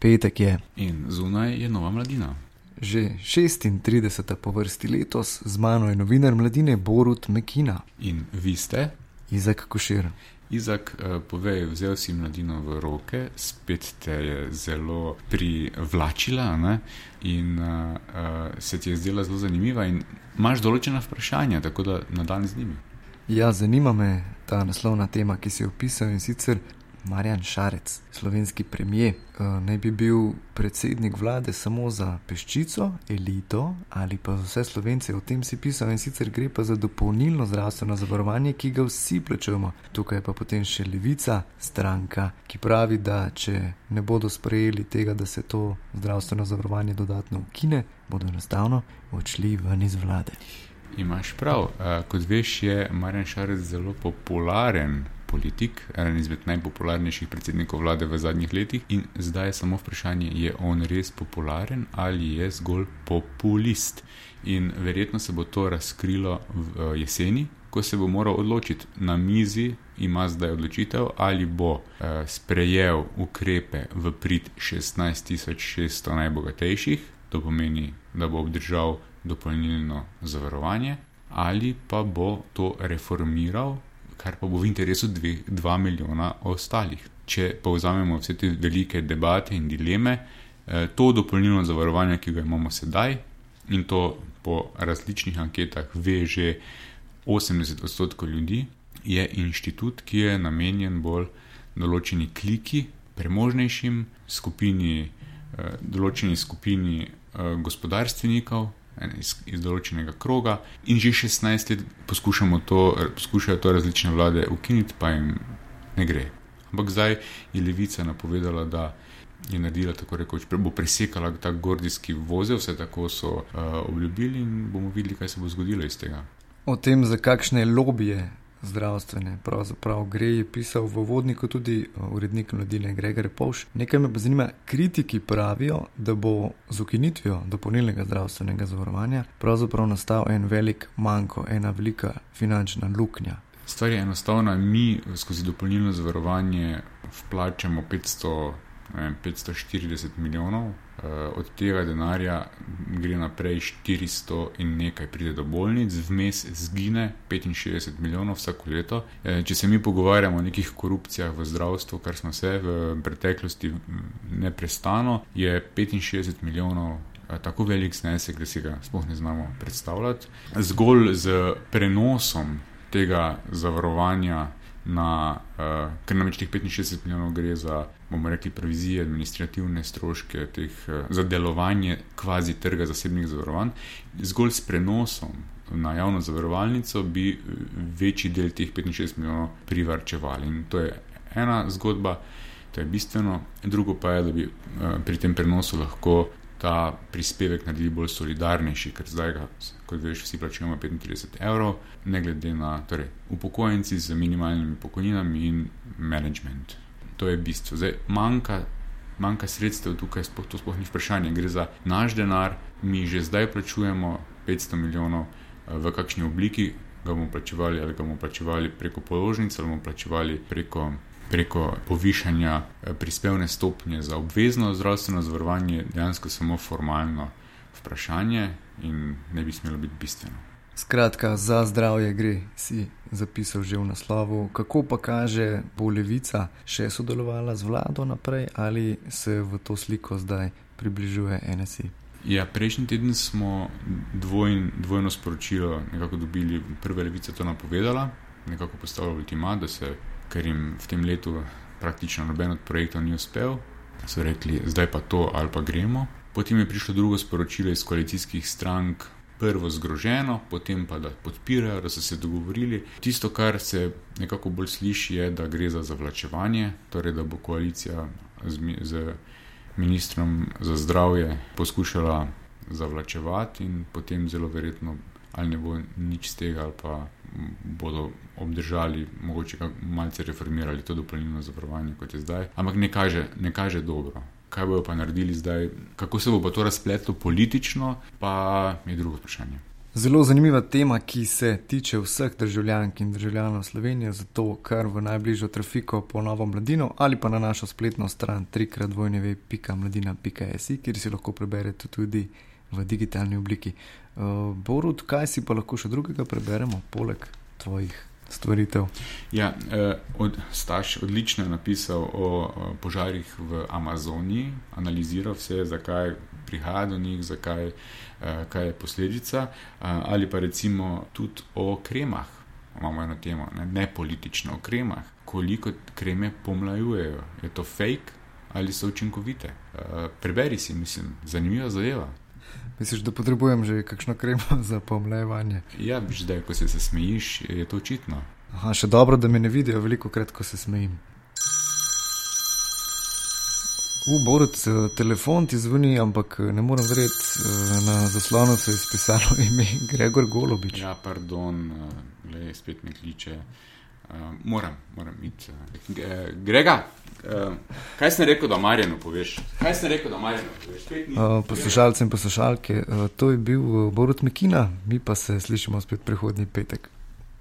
Petek je. In zunaj je nova mladina. Že 36. po vrsti letos z mano je novinar mladine Borut Mekina. In vi ste? Izak Košir. Izak, uh, povej, vzel si mladino v roke, spet te je zelo privlačila ne? in uh, uh, se ti je zdela zelo zanimiva, in imaš določena vprašanja, tako da nadaljni z njimi. Ja, zanima me ta naslovna tema, ki si jo opisal in sicer Marjan Šarec, slovenski premijer, uh, naj bi bil predsednik vlade samo za peščico, elito ali pa za vse slovence. O tem si pisal in sicer gre pa za dopolnilno zdravstveno zavarovanje, ki ga vsi plačujemo. Tukaj je pa potem še levica, stranka, ki pravi, da če ne bodo sprejeli tega, da se to zdravstveno zavarovanje dodatno ukine, bodo enostavno odšli ven iz vlade. Imaš prav, uh, kot veš, je Marjan Šarec zelo popularen politik, eden izmed najpopularnejših predsednikov vlade v zadnjih letih. In zdaj je samo vprašanje, je on res popularen ali je zgolj populist. In verjetno se bo to razkrilo v jeseni, ko se bo moral odločiti. Na mizi ima zdaj odločitev, ali bo eh, sprejel ukrepe v prid 16.600 najbogatejših, to pomeni, da bo obdržal dopolnilno zavarovanje, ali pa bo to reformiral kar pa bo v interesu 2 milijona ostalih. Če pa vzamemo vse te velike debate in dileme, eh, to dopolnilno zavarovanje, ki ga imamo sedaj, in to po različnih anketah ve že 80 odstotkov ljudi, je inštitut, ki je namenjen bolj določeni kliki, premožnejšim skupini, eh, določeni skupini eh, gospodarstvenikov, iz, iz določenega kroga, in že 16 let poskušamo to, poskušajo to različne vlade ukiniti, pa jim ne gre. Ampak zdaj je levica napovedala, da je naredila tako rekoč, bo presekala ta gordijski vozel, vse tako so uh, obljubili, in bomo videli, kaj se bo zgodilo iz tega. O tem, za kakšne lobije zdravstvene. Pravzaprav gre je pisal v vodniku tudi eh, urednik mladine Gregor Povš. Nekaj me pa zanima, kritiki pravijo, da bo z ukinitvijo dopolnilnega zdravstvenega zavarovanja pravzaprav nastal en velik manjko, ena velika finančna luknja. Stvar je enostavna, mi skozi dopolnilno zavarovanje vplačamo 500 540 milijonov, eh, od tega denarja gre naprej 400 in nekaj pride do bolnic, vmes zgine 65 milijonov vsako leto. Eh, če se mi pogovarjamo o nekih korupcijah v zdravstvu, kar smo se v preteklosti neprestano, je 65 milijonov. Eh, tako velik znesek, da si ga sploh ne znamo predstavljati. Zgolj z prenosom tega zavarovanja na, uh, ker namreč teh 65 milijonov gre za, bomo rekli, provizije, administrativne stroške, teh, uh, za delovanje kvazi trga zasebnih zavarovanj, zgolj s prenosom na javno zavarovalnico bi večji del teh 65 milijonov privrčevali. In to je ena zgodba, to je bistveno, drugo pa je, da bi uh, pri tem prenosu lahko ta prispevek naredili bolj solidarnejši, ker zdaj ga, kot veš, vsi plačujemo 35 evrov, ne glede na torej, upokojenci z minimalnimi pokojninami in management. To je bistvo. Zdaj, manjka, manjka sredstev tukaj, spoh, to sploh ni vprašanje. Gre za naš denar, mi že zdaj plačujemo 500 milijonov v kakšni obliki, ga bomo plačevali ali ga bomo plačevali preko položnic ali bomo plačevali preko preko povišanja eh, prispevne stopnje za obvezno zdravstveno zavarovanje dejansko samo formalno vprašanje in ne bi smelo biti bistveno. Skratka, za zdravje gre, si zapisal že v naslovu. Kako pa kaže, bo levica še sodelovala z vlado naprej ali se v to sliko zdaj približuje NSI? Ja, prejšnji teden smo dvojn, dvojno sporočilo nekako dobili. Prva levica to napovedala, nekako postavila ultimat, da se ker jim v tem letu praktično noben od projektov ni uspel, so rekli, zdaj pa to ali pa gremo. Potem je prišlo drugo sporočilo iz koalicijskih strank, prvo zgroženo, potem pa da podpirajo, da so se dogovorili. Tisto, kar se nekako bolj sliši, je, da gre za zavlačevanje, torej da bo koalicija z, z ministrom za zdravje poskušala zavlačevati in potem zelo verjetno ali ne bo nič z tega, ali pa bodo obdržali, mogoče malce reformirali to dopolnilno zavarovanje, kot je zdaj. Ampak ne kaže, ne kaže dobro. Kaj bodo pa naredili zdaj, kako se bo pa to razpletlo politično, pa je drugo vprašanje. Zelo zanimiva tema, ki se tiče vseh državljank in državljanov Slovenije, zato kar v najbližjo trafiko po Novo Mladino ali pa na našo spletno stran trikratvojneve.mladina.si, kjer si lahko preberete tudi v digitalni obliki. Uh, Borut, kaj si pa lahko še drugega preberemo, poleg tvojih stvaritev? Ja, eh, od, Staš odlično je napisal o, o požarih v Amazoniji, analiziral vse, zakaj prihaja do njih, zakaj, eh, kaj je posledica, eh, ali pa recimo tudi o kremah. Imamo eno temo, ne, ne politično o kremah, koliko kreme pomlajujejo, je to fake ali so učinkovite. Eh, preberi si, mislim, zanimiva zadeva. Misliš, da potrebujem že kakšno kremo za pomlajevanje? Ja, viš, da ko se, se smejiš, je to očitno. Aha, še dobro, da me ne vidijo veliko krat, ko se smejim. V Borut, telefon ti zvoni, ampak ne morem verjeti, na zaslonu se je spisalo ime Gregor Golobič. Ja, pardon, le spet me kliče. Uh, moram, moram iti. Uh, Grega, uh, kaj si rekel, da Marjano poveš? Kaj si rekel, da Marjano poveš? Uh, poslušalci in poslušalke, uh, to je bil Borut Mikina, mi pa se slišimo spet prihodnji petek.